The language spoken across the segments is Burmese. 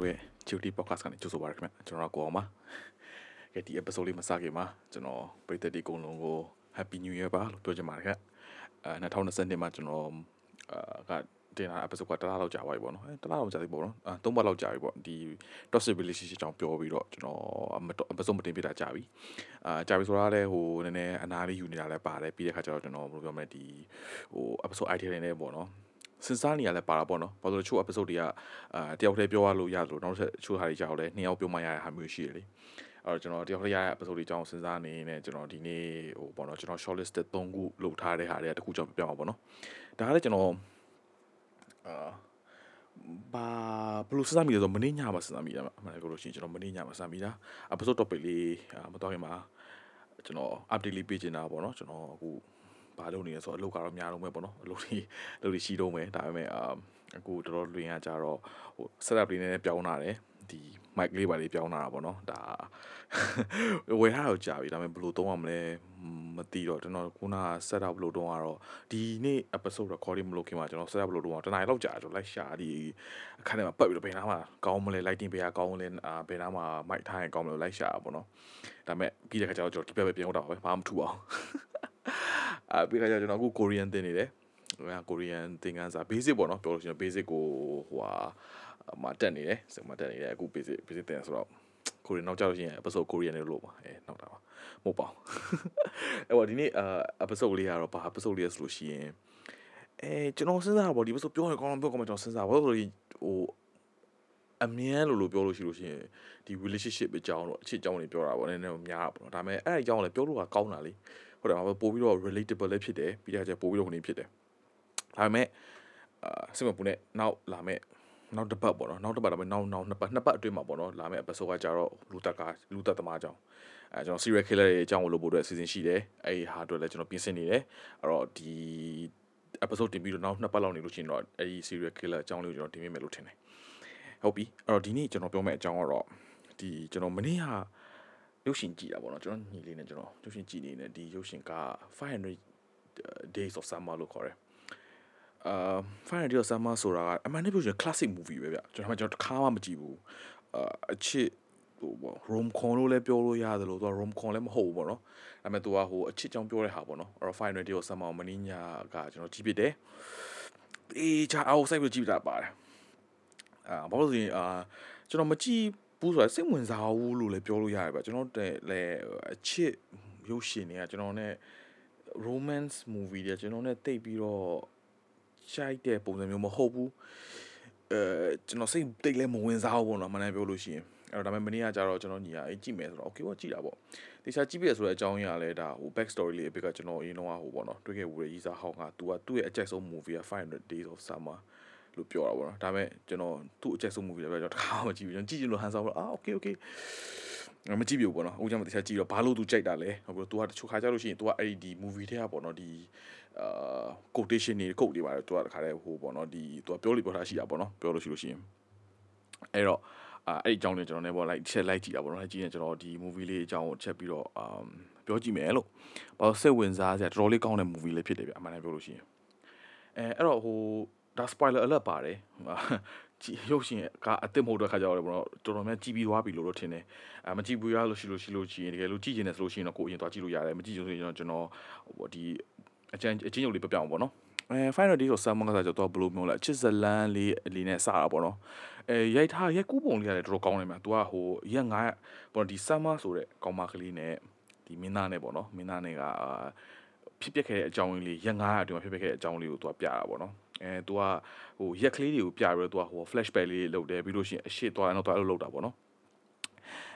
တို့ရဲ့ Duty Podcast ကနေကြိုဆိုပါရခင်ဗျကျွန်တော်ကကိုအောင်ပါကဲဒီ episode လေးမစခင်မှာကျွန်တော်ပရိသတ်ဒီကုန်းလုံးကို Happy New Year ပါလို့ပြောချင်ပါတယ်ခင်အဲ2020မှာကျွန်တော်အာကတင်လာ episode ကတလားလောက်ကြာပါပြီပေါ့နော်အဲတလားလောက်ကြာပြီပေါ့နော်အဲသုံးပတ်လောက်ကြာပြီပေါ့ဒီ toxic relationship ကြောင့်ပြောပြီးတော့ကျွန်တော် episode မတင်ပြတာကြာပြီအာကြာပြီဆိုတာလည်းဟိုနည်းနည်းအနာလေးယူနေတာလည်းပါတယ်ပြီးတဲ့ခါကျတော့ကျွန်တော်ဘယ်လိုပြောမလဲဒီဟို episode idea တွေနဲ့ပေါ့နော် စဉ်းစားနေရလဲပါတာပေါ့နော်ဘာလို့လဲချို့ episode တွေကအာတယောက်တည်းပြောရလို့ရလို့နောက်တစ်ချို့ဟာတွေကြောက်လဲနှစ်ယောက်ပြောမှရတဲ့ဟာမျိုးရှိတယ်လေအဲ့တော့ကျွန်တော်တယောက်တည်းရတဲ့ episode တွေအကြောင်းစဉ်းစားနေနေကျွန်တော်ဒီနေ့ဟိုပေါ့နော်ကျွန်တော် shortlist 3ခုလုပ်ထားတဲ့ဟာတွေကတခုကြောင့်ပြောပြအောင်ပေါ့နော်ဒါကလည်းကျွန်တော်အာဘာဘလို့စဉ်းစားမိလဲဆိုမနေ့ညမှာစဉ်းစားမိတာအမှန်တကယ်လို့ရှိရင်ကျွန်တော်မနေ့ညမှာစဉ်းစားမိတာ episode topic လေးမတော်ခင်မှာကျွန်တော် update လေးပေးချင်တာပေါ့နော်ကျွန်တော်အခု ဘာလုပ်နေလဲဆိုတော့အလုပ်ကတော့များတော့မယ်ပေါ့နော်အလုပ်တွေအလုပ်တွေရှိတော့မယ်ဒါပေမဲ့အာအခုတော်တော်လွင်ရကြတော့ဟို setup လေးနည်းနည်းပြောင်းလာတယ်ဒီ mic လေးပါလေးပြောင်းလာတာပေါ့နော်ဒါဝယ်ထားတော့ကြာပြီဒါပေမဲ့ဘယ်လိုသုံးရမလဲမသိတော့ကျွန်တော်ခုနက setup ဘယ်လိုတုံးကတော့ဒီနေ့ episode recording မလုပ်ခင်မှာကျွန်တော် setup ဘယ်လိုတုံးအောင်တနင်္လာလောက်ကြာကျွန်တော်လိုက်ရှာဒီအခန်းထဲမှာပတ်ပြီးတော့ဘယ်နားမှာကောင်းမလဲ lighting ပေးရကောင်းမလဲအာဘယ်နားမှာ mic ထားရင်ကောင်းမလဲလိုက်ရှာတာပေါ့နော်ဒါပေမဲ့ပြီးတဲ့ခါကျတော့ကျွန်တော်ဒီဘက်ပဲပြန်ရောက်တာပါပဲဘာမှမထူအောင် အာပြီးခါကျကျွန်တော်အခု Korean သင်နေတယ်ဟိုက Korean သင်ခန်းစာ basic ပေါ့နော်ပြောလို့ရှိရင် basic ကိုဟိုဟာမှာတက်နေတယ်စမှာတက်နေတယ်အခု basic basic သင်ဆိုတော့ Korean နောက်ကြလို့ရှိရင် episode Korean လေးလို့ပါအဲနောက်တာပါမဟုတ်ပါဘူးအဲ့တော့ဒီနေ့အာ episode လေးကတော့ဘာ episode လေးဆိုလို့ရှိရင်အဲကျွန်တော်စဉ်းစားတာပေါ့ဒီ episode ပြောရကောင်းပြောကောင်းကျွန်တော်စဉ်းစားဘာလို့ဆိုရင်ဟိုအမြဲလို့လို့ပြောလို့ရှိလို့ရှိရင်ဒီ relationship အကြောင်းတော့အချစ်အကြောင်းတွေပြောတာပေါ့နည်းနည်းများတာပေါ့နော်ဒါပေမဲ့အဲ့အကြောင်းလည်းပြောလို့ကကောင်းတာလေ ဟုတ်တယ်ပါပို့ပြီးတော့ relatable လည်းဖြစ်တယ်ပြီးတော့ကျပို့ပြီးတော့ခုနေဖြစ်တယ်ဒါပေမဲ့အာစိတ်မပူနဲ့နောက်လာမဲ့နောက်တစ်ပတ်ပေါ့နော်နောက်တစ်ပတ်တော့နောက်နောက်နှစ်ပတ်နှစ်ပတ်အတွင်းမှာပေါ့နော်လာမယ့် episode ကကြတော့လူတက်ကလူသက်သမားအကြောင်းအဲကျွန်တော် serial killer တွေအကြောင်းကိုလုပ်ဖို့အတွက် season ရှိတယ်အဲဒီဟာအတွက်လည်းကျွန်တော်ပြင်ဆင်နေတယ်အဲ့တော့ဒီ episode တင်ပြီးတော့နောက်နှစ်ပတ်လောက်နေလို့ရှိရင်တော့အဲဒီ serial killer အကြောင်းလေးကိုကျွန်တော်တင်ပြမယ်လို့ထင်တယ်ဟုတ်ပြီအဲ့တော့ဒီနေ့ကျွန်တော်ပြောမယ့်အကြောင်းကတော့ဒီကျွန်တော်မနေ့က ရုပ်ရှင်ကြည့်တာပေါ့နော်ကျွန်တော်ညီလေးနဲ့ကျွန်တော်ရုပ်ရှင်ကြည့်နေတယ်ဒီရုပ်ရှင်က500 days of summer လို့ခေါ်တယ်အာ Final Deal Summer ဆိုတာကအမှန်တကယ်ပြောရင် classic movie ပဲဗျကျွန်တော်မှကျွန်တော်တစ်ခါမှမကြည့်ဘူးအာအချစ်ဟိုပေါ့ rom com လို့လည်းပြောလို့ရတယ်လို့သူက rom com လည်းမဟုတ်ဘူးပေါ့နော်ဒါပေမဲ့သူကဟိုအချစ်ကြောင့်ပြောတဲ့ဟာပေါ့နော်အဲ့တော့ Final Deal Summer မင်းညာကကျွန်တော်ကြည့်ပြတယ်အေးချာအောင်စိုက်ပြီးကြည့်တာပါတယ်အာဘာလို့ဆိုရင်အာကျွန်တော်မကြည့် ဘူးဆိုတာစိတ်ဝင်စားဘူးလို့လည်းပြောလို့ရတယ်ဗျကျွန်တော်တဲ့လည်းအချစ်ရုပ်ရှင်တွေကကျွန်တော်နဲ့ romance movie တွေကျွန်တော်နဲ့တိတ်ပြီးတော့ရှိုက်တဲ့ပုံစံမျိုးမဟုတ်ဘူးအဲကျွန်တော်စိတ်တိတ်လည်းမဝင်စားဘူးပေါ့နော်မနိုင်ပြောလို့ရှိရင်အဲ့တော့ဒါပေမဲ့မနေ့ကကြတော့ကျွန်တော်ညီကအေးကြည့်မယ်ဆိုတော့ okay ပေါ့ကြည့်တာပေါ့တခြားကြည့်ပြရဆိုတဲ့အကြောင်းအရာလဲဒါဟို back story လေးအပိကကျွန်တော်အရင်တော့ဟိုပေါ့နော်တွေ့ခဲ့ဘူးလေရီစာဟောင်းက तू ကသူ့ရဲ့အကြိုက်ဆုံး movie က500 days of summer လို့ပြောတာပေါ့နော်ဒါပေမဲ့ကျွန်တော်သူ့အကြိုက်ဆုံး movie လည်းပဲကျွန်တော်တခါမှကြည့်ဘူးကျွန်တော်ကြည့်ချင်လို့ဟန်ဆောင်တော့အာ okay okay မကြည့်ပြဘူးပေါ့နော်အခုကျမှတခြားကြည့်တော့ဘာလို့ तू ကြိုက်တာလဲဟုတ်ပြီ तू ကတချို့ခါကြလို့ရှိရင် तू ကအဲ့ဒီဒီ movie ထဲကပေါ့နော်ဒီအာ quotation တွေ quote တွေပါတယ် तू ကတခါတည်းဟိုပေါ့နော်ဒီ तू ကပြောလို့ပြောထားရှိတာပေါ့နော်ပြောလို့ရှိလို့ရှိရင်အဲ့တော့အာအဲ့ဒီအကြောင်းလေးကျွန်တော်လည်းပေါ့ like ချက်လိုက်ကြည့်တာပေါ့နော်ကြည့်ရင်ကျွန်တော်ဒီ movie လေးအကြောင်းကိုချက်ပြီးတော့အာပြောကြည့်မယ်လို့ဘာလို့စိတ်ဝင်စားစရာတော်တော်လေးကောင်းတဲ့ movie လေးဖြစ်တယ်ဗျအမှန်တမ်းပြောလို့ရှိရင်အဲအဲ့တော့ဟို ဒါ spoiler alert ပါတယ်ကြည့်ရုပ်ရှင်ကအစ်စ်မဟုတ်တဲ့ခါကျတော့ဘောတော်တော်များကြည့်ပြီးသွားပြီလို့တော့ထင်တယ်အဲမကြည့်ဘူးရလို့ရှိလို့ရှိလို့ရှိရင်တကယ်လို့ကြည့်ကျင်တယ်ဆိုလို့ရှိရင်တော့ကိုအရင်သွားကြည့်လို့ရတယ်မကြည့်ချင်ဆိုရင်တော့ကျွန်တော်ဟိုဒီအကျဉ်းအချင်းရုပ်လေးပြပြအောင်ပေါ့နော်အဲ final day ဆိုဆမ်မန်ကစားကြတော့ဘလို့မျိုးလဲချစ်ဇလန်လေးအလီနဲ့စတာပေါ့နော်အဲရိုက်ထားရက်ကူးပုံလေးကလည်းတော်တော်ကောင်းတယ်မှာ तू ကဟိုရက်9ပေါ့ဒီဆမ်မဆိုတဲ့ကောင်မကလေးနဲ့ဒီမင်းသားနဲ့ပေါ့နော်မင်းသားနဲ့ကဖြစ်ပျက်ခဲ့တဲ့အကြောင်းလေးရက်900အတွင်းမှာဖြစ်ပျက်ခဲ့တဲ့အကြောင်းလေးကို तू ပြတာပေါ့နော် အဲသူကဟိုရက်ကလေးတွေကိုပြပြီးတော့သူကဟို flashback လေးလုပ်တယ်ပြီးလို့ရှိရင်အရှိသွားတော့သူအဲ့လိုလုပ်တာပေါ့နော်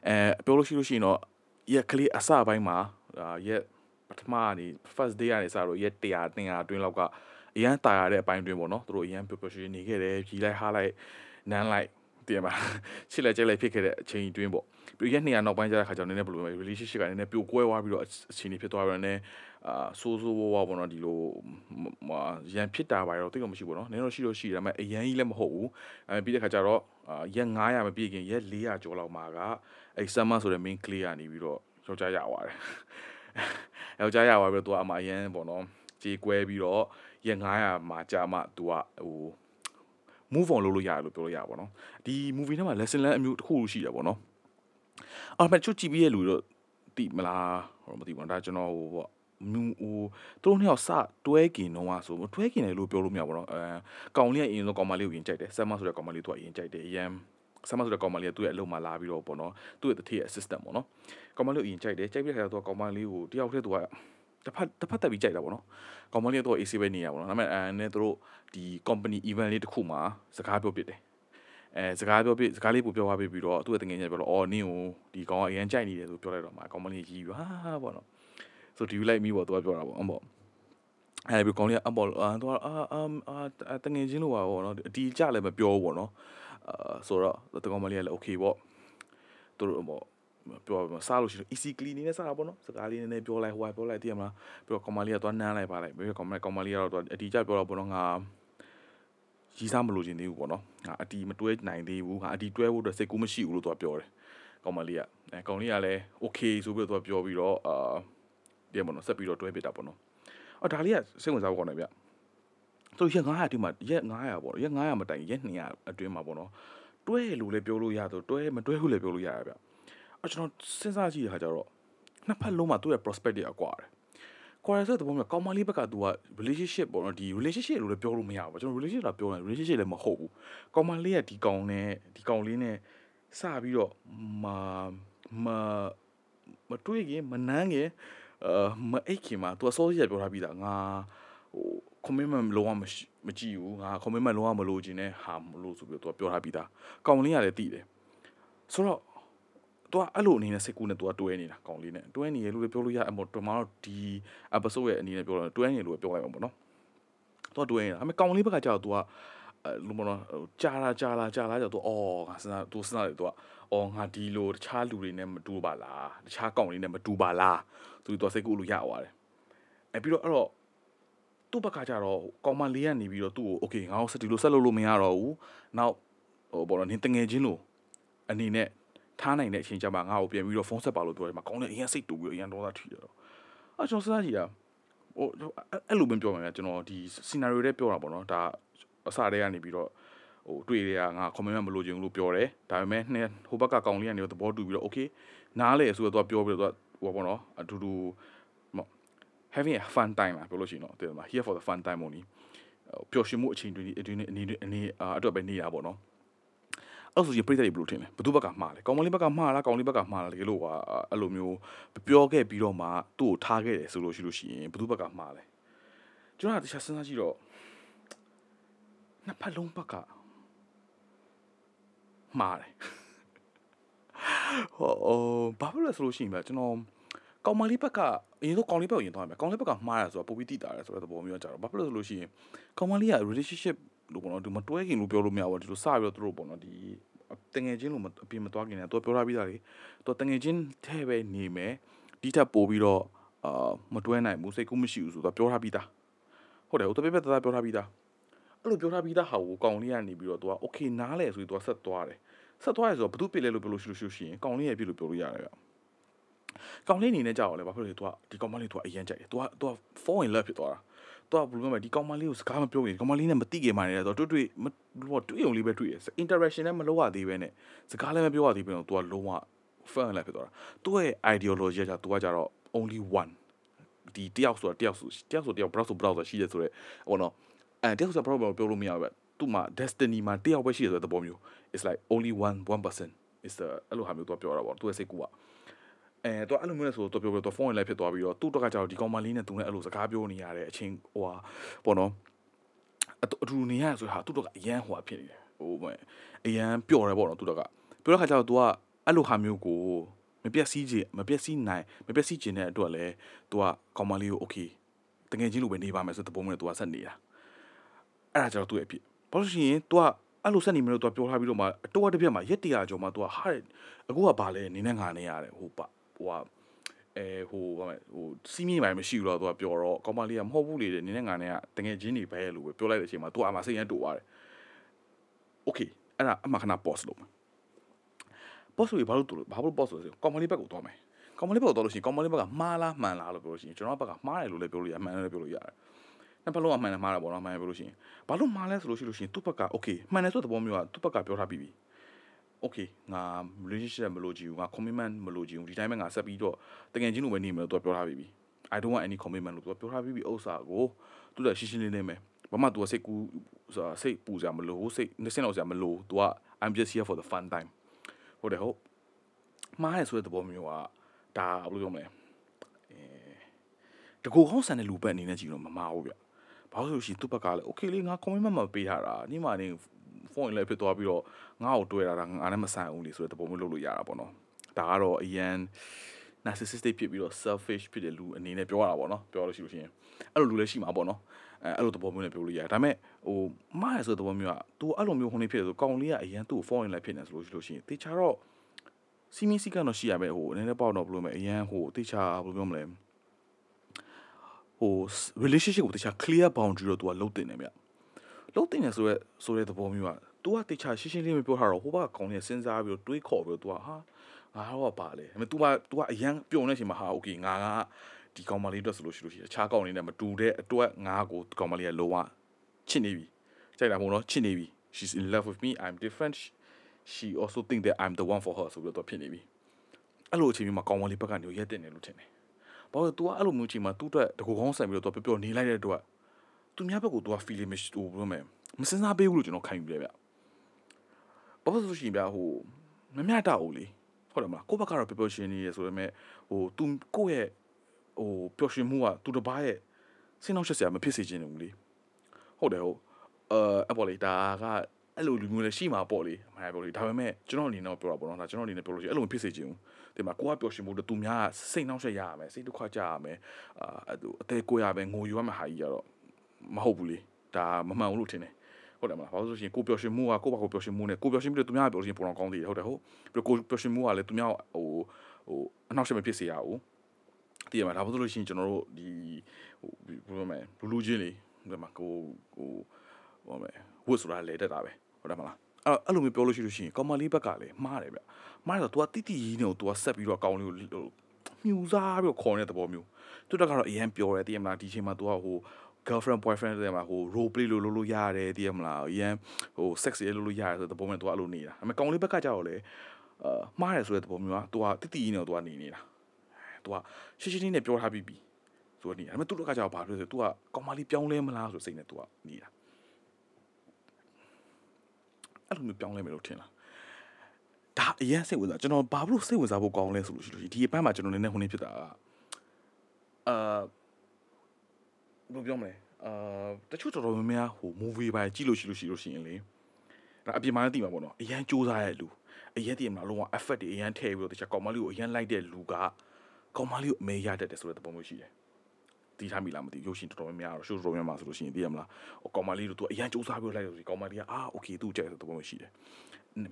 အဲပြောလို့ရှိလို့ရှိရင်တော့ရက်ကလေးအစပိုင်းမှာရက်ပထမကနေ first day ကနေစတော့ရက်100 200အတွင်းလောက်ကအရန်တာရတဲ့အပိုင်းတွင်းပေါ့နော်သူတို့အရန်ပျော်ပျော်ရွှင်နေခဲ့တယ်ကြီးလိုက်ဟားလိုက်နန်းလိုက်တင်ပါချစ်လိုက်ကြိုက်လိုက်ဖြစ်ခဲ့တဲ့အချိန်တွင်းပေါ့ပြီးရက်200နောက်ပိုင်းကျတဲ့ခါကျတော့နည်းနည်းဘယ်လိုလဲ relationship ကနည်းနည်းပြိုကွဲသွားပြီးတော့အချိန်တွေဖြစ်သွားပြီးတော့နည်း အာဆိုးဆိုးဝါးဝါပေါ့နော်ဒီလိုရန်ဖြစ်တာပါတော့တိတ်တော့မရှိဘူးနော်နည်းတော့ရှိတော့ရှိတယ်ဒါပေမဲ့အရန်ကြီးလည်းမဟုတ်ဘူးအဲပြီးတဲ့ခါကျတော့ရက်900မပြည့်ခင်ရက်400ကျော်လောက်မှာကအဲ summer ဆိုတဲ့ main clear ကနေပြီးတော့ယောက်ျားရသွားတယ်ယောက်ျားရသွားပြီးတော့သူကအမအရန်ပေါ့နော်ကြေကွဲပြီးတော့ရက်900မှာကြာမှသူကဟို move on လုပ်လို့ရတယ်လို့ပြောလို့ရပါဘောနော်ဒီ movie ထဲမှာ lesson learn အမျိုးတစ်ခုရှိတယ်ပေါ့နော်အော်မချွတ်ကြည့်ပြီးရဲ့လူတော့တိမလားဟိုမသိဘူးဒါကျွန်တော်ဟိုပေါ့ မြူဟိုသူတို့နှစ်ယောက်စတွဲကင်တော့ဆိုတွဲကင်တယ်လို့ပြောလို့မရပါတော့အဲကောင်လေးကအရင်ဆုံးကောင်မလေးကိုရင်ကြိုက်တယ်ဆမ်မဆိုတဲ့ကောင်မလေးသူကအရင်ကြိုက်တယ်အရင်ဆမ်မဆိုတဲ့ကောင်မလေးကသူ့ရဲ့အလုပ်မှာလာပြီးတော့ပေါ့နော်သူ့ရဲ့တတိယ assistant ပေါ့နော်ကောင်မလေးကိုအရင်ကြိုက်တယ်ကြိုက်ပြီးတဲ့ခါကျတော့ကောင်မလေးကိုတယောက်တည်းသူကတစ်ဖက်တစ်ဖက်တက်ပြီးကြိုက်တာပေါ့နော်ကောင်မလေးကတော့ AC ပဲနေရပါတော့ဒါပေမဲ့အဲနဲ့သူတို့ဒီ company event လေးတစ်ခုမှာစကားပြောပြတယ်အဲစကားပြောပြစကားလေးပို့ပြောသွားပြီးတော့သူ့ရဲ့တငယ်ချင်းပြောတော့အော်နင်းကိုဒီကောင်ကအရင်ကြိုက်နေတယ်ဆိုပြောလိုက်တော့မှာကောင်မလေးရီးပြီးဟာပေါ့နော် so do you like me ပေါ့သူကပြောတာပေါ့အမောအဲ့ဒီကောင်လေးကအမောအာသူကအာအာတငယ်ချင်းလို့ပါပေါ့နော်အတီးကြလည်းမပြောဘူးပေါ့နော်အာဆိုတော့တကောင်မလေးကလည်း okay ပေါ့သူတို့ပေါ့ပြောပါစားလို့ရှိရင် easy clean နေစားတာပေါ့နော်စကားလေးနည်းနည်းပြောလိုက်ဟိုပြောလိုက်တည်မလားပြီးတော့ကောင်မလေးကသွားနမ်းလိုက်ပါလိုက်ပြီးတော့ကောင်မလေးကောင်မလေးကတော့အတီးကြပြောတော့ပေါ့နော်ငါရီးစားမလို့ခြင်းသေးဘူးပေါ့နော်ငါအတီးမတွဲနိုင်သေးဘူးငါအတီးတွဲဖို့အတွက်စိတ်ကူးမရှိဘူးလို့သူကပြောတယ်ကောင်မလေးကအဲကောင်လေးကလည်း okay ဆိုပြီးတော့သူကပြောပြီးတော့အာ တည်မလို့ဆက်ပြီးတော့တွဲပြတာပေါ့နော်အော်ဒါလေးကစိတ်ဝင်စားဖို့ကောင်းတယ်ဗျဆိုရက်900တိမှာရက်900ပေါ့ရက်900မတိုင်ရက်200အတွင်းမှာပေါ့နော်တွဲလို့လည်းပြောလို့ရတော့တွဲမတွဲဘူးလည်းပြောလို့ရရဗျအကျွန်တော်စဉ်းစားကြည့်ရခါကျတော့နှစ်ဖက်လုံးမှာသူ့ရဲ့ prospect တွေအကွာတယ်ကွာရဆိုတဲ့ပုံမျိုးကောင်းမလေးဘက်က तू က relationship ပေါ့နော်ဒီ relationship လို့လည်းပြောလို့မရဘူးကျွန်တော် relationship လာပြောတယ် relationship လည်းမဟုတ်ဘူးကောင်းမလေးကဒီကောင်နဲ့ဒီကောင်လေးနဲ့စပြီးတော့မမမတွေးခင်မနန်းခင် အာမအိတ်ခင်မှာ तू အစောကြီးပြောထားပြီးသားငါဟို commitment လုံးဝမမကြည့်ဘူးငါ commitment လုံးဝမလိုချင်တဲ့ဟာမလို့ဆိုပြီးတော့ तू ပြောထားပြီးသားကောင်လေးကလည်းတည်တယ်ဆိုတော့သူကအဲ့လိုအနေနဲ့စိတ်ကူးနဲ့သူကတွဲနေတာကောင်လေးနဲ့တွဲနေရလို့လည်းပြောလို့ရအမော်တော်မတော့ဒီ episode ရဲ့အနေနဲ့ပြောတော့တွဲနေလို့ပြောလိုက်အောင်ပေါ့နော်သူကတွဲနေတာအမေကောင်လေးဘက်ကကြာတော့သူကအဲလူမနော်ကြာလာကြာလာကြာလာကြာတော့အော်ငါစဉ်းစားသူစဉ်းစားတယ်သူက အော်ငါဒီလိုတခြားလူတွေနဲ့မတူပါလားတခြားကောင်လေးနဲ့မတူပါလားသူသူစိတ်ကူးလို့ရသွားတယ်အဲပြီးတော့အဲ့တော့သူ့ဘက်ကကြတော့ကောင်မလေးကနေပြီးတော့သူ့ကိုโอเคငါ့ကိုစတီလို့ဆက်လုပ်လို့မရတော့ဘူးနောက်ဟိုဘောတော့နင်းတငယ်ချင်းလို့အနေနဲ့ထားနိုင်တဲ့အချိန်ကျမှငါ့ကိုပြန်ပြီးတော့ဖုန်းဆက်ပါလို့ပြောတယ်မှာကောင်းတယ်အရင်စိတ်တူပြီးတော့အရင်ဒေါသထီတော့အဲကျွန်တော်စဉ်းစားကြည့်တာဟိုအဲ့လိုပဲပြောမှာဗျကျွန်တော်ဒီ scenario တွေပြောတာပေါ့နော်ဒါအစတည်းကနေပြီးတော့ ဟိုတွေ့ရငါ comment မလို့ချင်ဘူးလို့ပြောတယ်ဒါပေမဲ့နှစ်ဟိုဘက်ကကောင်လေးကနေတော့သဘောတူပြီးတော့ okay နားလေဆိုတော့သူကပြောပြီးတော့ဟိုပေါ့နော်အတူတူ having a fun time လာပြောလို့ရှိရင်တော့တဲ့မှာ here for the fun time only ပျော်ရွှင်မှုအချိန်တွေအတွင်းအနေနဲ့အနေအတွက်ပဲနေတာပေါ့နော်အဲ့ဆိုရင်ပြိတ္တတွေဘယ်လိုထင်လဲဘသူဘက်ကမှားလဲကောင်မလေးဘက်ကမှားလားကောင်လေးဘက်ကမှားလားတကယ်လို့ကအဲ့လိုမျိုးပြောခဲ့ပြီးတော့မှသူ့ကိုထားခဲ့တယ်ဆိုလို့ရှိလို့ရှိရင်ဘသူဘက်ကမှားလဲကျွန်တော်ကတခြားစဉ်းစားကြည့်တော့နှစ်ဖက်လုံးဘက်က မှားတယ်ဟောဘာဖြစ်လဲဆိုလို့ရှိရင်ဗျကျွန်တော်ကောင်မလေးဘက်ကအရင်ဆုံးကောင်လေးဘက်ကိုရင်သွားမယ်ကောင်လေးဘက်ကမှားရဆိုတော့ပုံပြီးတိတာရဆိုတဲ့သဘောမျိုးကြတော့ဘာဖြစ်လို့ဆိုလို့ရှိရင်ကောင်မလေးက relationship လို့ပေါ့နော်ဒီမတွဲခင်လို့ပြောလို့မရဘူးဒီလိုစပြီးတော့သူတို့ပေါ့နော်ဒီတငယ်ချင်းလို့အပြင်မသွားခင်လည်းသူပြောထားပြီးသားလေသူတငယ်ချင်းထဲပဲနေမယ်ဒီထက်ပိုပြီးတော့အာမတွဲနိုင်ဘူးစိတ်ကူးမရှိဘူးဆိုတော့ပြောထားပြီးသားဟုတ်တယ်ဟိုတပည့်ပသားပြောထားပြီးသားအဲ့လိုပြောထားပြီးသားဟာကိုကောင်လေးကနေပြီးတော့သူက okay နားလဲဆိုပြီးသူကဆက်သွားတယ် ဆက်သွားရဆိုတော့ဘသူပြစ်လဲလို့ပြောလို့ရှိလို့ရှိရင်ကောင်လေးရဲ့ပြစ်လို့ပြောလို့ရတယ်ဗျကောင်လေးအနေနဲ့ကြောက်ရလဲဘာဖြစ်လို့လဲ तू ကဒီကောင်မလေး तू အရင်ကြိုက်တယ် तू က तू fall in love ဖြစ်သွားတာတော့ဘယ်လိုမှဒီကောင်မလေးကိုစကားမပြောရင်ကောင်မလေးနဲ့မတိခင်မှနေတယ်တော့တွေ့တွေ့ဘောတွေ့ုံလေးပဲတွေ့ရ interaction နဲ့မလုပ်ရသေးပဲနဲ့စကားလည်းမပြောရသေးဘူးတော့ तू ကလုံးဝ fan လိုက်ဖြစ်သွားတာသူ့ရဲ့ ideology က तू ကကြတော့ only one ဒီတယောက်ဆိုတာတယောက်ဆိုတယောက်ဆိုတယောက် browse ဆို browse ရှိတယ်ဆိုတော့ဟိုနော်အဲတယောက်ဆို browse ပြောလို့မရဘူးပဲ သူ့မှာ destiny မှာတယောက်ပဲရှိတယ်ဆိုတဲ့သဘောမျိုး it's like only one one person is the အဲ့လိုဟာမျိုးသူပြောတာပေါ့သူရဲ့စိတ်ကူကအဲတော့အဲ့လိုမျိုးလဲဆိုတော့ပြောပြောတော့ဖုန်းလိုက်ဖြစ်သွားပြီးတော့သူ့တော့ကကြောက်ဒီကောင်မလေးနဲ့သူနဲ့အဲ့လိုစကားပြောနေရတဲ့အချင်းဟိုဟာပေါ့နော်အတူနေရဆိုဟာသူ့တော့ကအရန်ဟိုဟာဖြစ်နေတယ်ဟိုအရန်ပျော်တယ်ပေါ့နော်သူ့တော့ကပြောတဲ့ခါကျတော့ तू ကအဲ့လိုဟာမျိုးကိုမပြက်စီးခြင်းမပြက်စီးနိုင်မပြက်စီးခြင်းတဲ့အတွက်လည်း तू ကကောင်မလေးကို okay တကယ်ချင်းလိုပဲနေပါမယ်ဆိုတဲ့ပုံမျိုးနဲ့ तू ကဆက်နေတာအဲ့ဒါကျတော့သူ့ရဲ့အဖြစ် ဘာလို့ရှိရင် तू ကအဲ့လိုဆက်နေမလို့ तू ပြောထားပြီးတော့မှအတော်တစ်ပြက်မှာရက်တရာကျော်မှ तू ကဟာအခုကဘာလဲနေနဲ့ငါနေရတယ်ဟိုပဟိုကအဲဟိုဘာမဲ့ဟိုစီးမြင့်ပိုင်းမရှိဘူးတော့ तू ကပြောတော့ကောင်မလေးကမဟုတ်ဘူးလေနေနဲ့ငါနေကတကယ်ချင်းနေပဲလို့ပဲပြောလိုက်တဲ့အချိန်မှာ तू အမှစိတ်ရတူသွားတယ် okay အဲ့ဒါအမှခဏ pause လုပ်မယ် pause လို့ဘာလို့တူလဲဘာလို့ pause လို့ဆိုကောင်မလေးဘက်ကိုသွားမယ်ကောင်မလေးဘက်ကိုသွားလို့ရှိရင်ကောင်မလေးဘက်ကမှားလားမှန်လားလို့ပြောလို့ရှိရင်ကျွန်တော်ဘက်ကမှားတယ်လို့လည်းပြောလို့ရမှန်တယ်လို့ပြောလို့ရတယ် နှစ်ဖက်လုံးကမှန်တယ်မှားတာပေါ့နော်မှန်တယ်ပြောလို့ရှိရင်ဘာလို့မှားလဲဆိုလို့ရှိလို့ရှိရင်သူ့ဘက်က okay မှန်တယ်ဆိုတဲ့သဘောမျိုးကသူ့ဘက်ကပြောထားပြီးပြီ okay ငါ relationship မလို့ကြည့်ဘူးငါ commitment မလို့ကြည့်ဘူးဒီတိုင်းပဲငါဆက်ပြီးတော့တကယ်ချင်းလိုပဲနေမယ်လို့သူကပြောထားပြီးပြီ I don't want any commitment လို့သူကပြောထားပြီးပြီဥစ္စာကိုသူကရှင်းရှင်းလင်းလင်းပဲဘာမှသူကစိတ်ကူးဆိုတာစိတ်ပူစရာမလိုစိတ်နှစင်းတော့စရာမလိုသူက I'm just here for the fun time ဟုတ်တယ်ဟုတ်မှားရဆိုတဲ့သဘောမျိုးကဒါဘယ်လိုပြောမလဲအဲတကူကောင်းဆန်တဲ့လူပဲအနေနဲ့ကြည့်လို့မမှားဘူးဗျ ဘာလို့ဆိုရှင်သူ့ဘက်ကလည်း okay လေငါ commitment မပေးထားတာညီမနေဖုန်းလည်းဖြစ်သွားပြီးတော့ငါ့ကိုတွေ့တာငါလည်းမဆိုင်ဘူးလေဆိုတဲ့သဘောမျိုးလုပ်လို့ရတာပေါ့နော်ဒါကတော့အရန် narcissistic ဖြစ်ပြီးတော့ selfish ဖြစ်တဲ့လူအနေနဲ့ပြောရတာပေါ့နော်ပြောလို့ရှိလို့ရှိရင်အဲ့လိုလူလည်းရှိမှာပေါ့နော်အဲအဲ့လိုသဘောမျိုးနဲ့ပြောလို့ရတယ်ဒါပေမဲ့ဟိုမှားရဆိုတဲ့သဘောမျိုးက तू အဲ့လိုမျိုးခုနေဖြစ်တယ်ဆိုကောင်လေးကအရန်သူ့ phone လိုက်ဖြစ်နေဆိုလို့ရှိလို့ရှိရင်တေချာတော့စီမီစီကတော့ရှိရမယ်ဟိုနည်းနည်းပေါ့တော့ဘယ်လိုမလဲအရန်ဟိုတေချာဘယ်လိုပြောမလဲ ဟို relationship ကိုတေချာ clear boundary တော့ तू ကလုံးတင်နေမြလုံးတင်နေဆိုရဲဆိုတဲ့သဘောမျိုးက तू ကတေချာရှင်းရှင်းလေးမပြောထားတော့ဟိုဘကကောင်လေးစဉ်းစားပြီးတော့တွေးခေါ်ပြီးတော့ तू ကဟာငါတော့ပါလေဒါပေမဲ့ तू က तू ကအရန်ပြုံနေချိန်မှာဟာ okay ငါကဒီကောင်မလေးအတွက်ဆိုလို့ရှိလို့ရှိရင်အခြားကောင်လေးနဲ့မတူတဲ့အတွက်ငါကိုကောင်မလေးကလုံးဝချစ်နေပြီကြိုက်တာမဟုတ်တော့ချစ်နေပြီ she's in love with me i'm different she also think that i'm the one for her ဆိုပြီးတော့ဖြစ်နေပြီအဲ့လိုအချိန်မှာကောင်မလေးဘက်ကနေရက်တင်တယ်လို့ထင်တယ် ဘာလို့ तू ကအဲ့လိုမျိုးချိန်မှာသူ့အတွက်တကူကောင်းဆန်ပြီးတော့ तू ပျော်ပျော်နေလိုက်တဲ့အတွက်သူများဘက်ကို तू က feeling မရှိဘူးဘယ်လိုမဲမစင်စားပေးဘူးလို့ကျွန်တော်ခံယူတယ်ဗျဘာလို့ဆိုရှင်ဗျဟိုမမြတ်တာဘူးလေဟုတ်တယ်မလားကိုယ့်ဘက်ကတော့ပျော်ပျော်ရှင်နေရဆိုပေမဲ့ဟို तू ကိုယ့်ရဲ့ဟိုပျော်ရွှင်မှုကသူတစ်ပားရဲ့ဆင်းနှောက်ရှက်စရာမဖြစ်စေချင်ဘူးလေဟုတ်တယ်ဟုတ်အဲအပေါ်လေဒါကအဲ့လိုလူမျိုးလည်းရှိမှာပေါ့လေအမှန်ပေါ့လေဒါပေမဲ့ကျွန်တော်အနေနဲ့ပြောတာပေါ့နော်ဒါကျွန်တော်အနေနဲ့ပြောလို့ရှိရင်အဲ့လိုမဖြစ်စေချင်ဘူး ဒီမှာကိုကပျော်ရွှင်မှုတူများစိတ်နှောက်ရှက်ရရမယ်စိတ်ဒုက္ခကြရမယ်အာအသေးကိုရမယ်ငိုယူရမယ်ဟာကြီးကတော့မဟုတ်ဘူးလေဒါမမှန်ဘူးလို့ထင်တယ်ဟုတ်တယ်မလားဘာလို့ဆိုရှင်ကိုပျော်ရွှင်မှုကကိုဘာကိုပျော်ရွှင်မှုနဲ့ကိုပျော်ရွှင်ပြီးတော့သူများပျော်ရွှင်ပုံတော်ကောင်းသေးတယ်ဟုတ်တယ်ဟုတ်ပြီးတော့ကိုပျော်ရွှင်မှုကလည်းသူများဟိုဟိုအနောက်ရှက်မဖြစ်စေရဘူးတည်ရမှာဒါဆိုလို့ရှိရင်ကျွန်တော်တို့ဒီဟိုဘယ်လိုမလဲလူလူချင်းလေဒီမှာကိုဟိုဟိုမယ်ဝတ်ဆိုတာလဲတက်တာပဲဟုတ်တယ်မလား အဲ့အဲ့လိုမျိုးပြောလို့ရှိလို့ရှိရင်ကောင်မလေးဘက်ကလည်းမှားတယ်ဗျမှားတယ်ဆိုတော့ तू ကတိတိကြီးနေကို तू ကဆက်ပြီးတော့ကောင်းလေးကိုမြူစားပြီးတော့ခေါ်နေတဲ့သဘောမျိုးသူတက်ကတော့အရန်ပြောတယ်တည်ရမလားဒီချိန်မှာ तू ကဟို girlfriend boyfriend တွေမှာဟို role play လို့လုပ်လို့ရတယ်တည်ရမလားအရန်ဟို sex ရေးလုပ်လို့ရတယ်ဆိုတဲ့သဘောမျိုး तू အဲ့လိုနေတာအမေကောင်လေးဘက်ကကြောက်လေအာမှားတယ်ဆိုတဲ့သဘောမျိုးက तू ကတိတိကြီးနေကို तू ကနေနေတာ။ तू ကရှင်းရှင်းလေးနဲ့ပြောထားပြီးပြီ။ဆိုတော့နေ။ဒါပေမဲ့သူတို့ကကြောက်ဘာလို့လဲဆို तू ကကောင်မလေးပြောင်းလဲမလားဆိုစိတ်နဲ့ तू ကနေတာ။ အဲ့လိုမျိုးပြောင်းလဲမယ်လို့ထင်လား။ဒါအရင်စိတ်ဝင်စားကျွန်တော်ဘာလို့စိတ်ဝင်စားဖို့ကောင်းလဲဆိုလို့ရှိလို့ဒီအပိုင်းမှာကျွန်တော်နည်းနည်းဟိုနေဖြစ်တာကအာဘယ်လိုပြောမလဲအာတချို့တော်တော်များများဟို movie ပိုင်းကြည့်လို့ရှိလို့ရှိလို့ရှိရင်လေဒါအပြင်မှာလည်းသိမှာပေါ့နော်အရန်စူးစမ်းရဲ့လူအရန်တည်မလားလုံးဝ effort တွေအရန်ထည့်ပြီးတော့တခြားကောင်မလေးကိုအရန်လိုက်တဲ့လူကကောင်မလေးကိုအမေရတတ်တယ်ဆိုတဲ့သဘောမျိုးရှိတယ် တီးထားမိလားမသိရုပ်ရှင်တော်တော်များများတော့ show တော်တော်များများဆိုလို့ရှိရင်သိရမလားဟိုကောင်မလေးတို့သူအရန်စူးစမ်းပြီးလိုက်လို့ဒီကောင်မလေးကအာ okay သူ့ကြိုက်တဲ့သဘောမျိုးရှိတယ်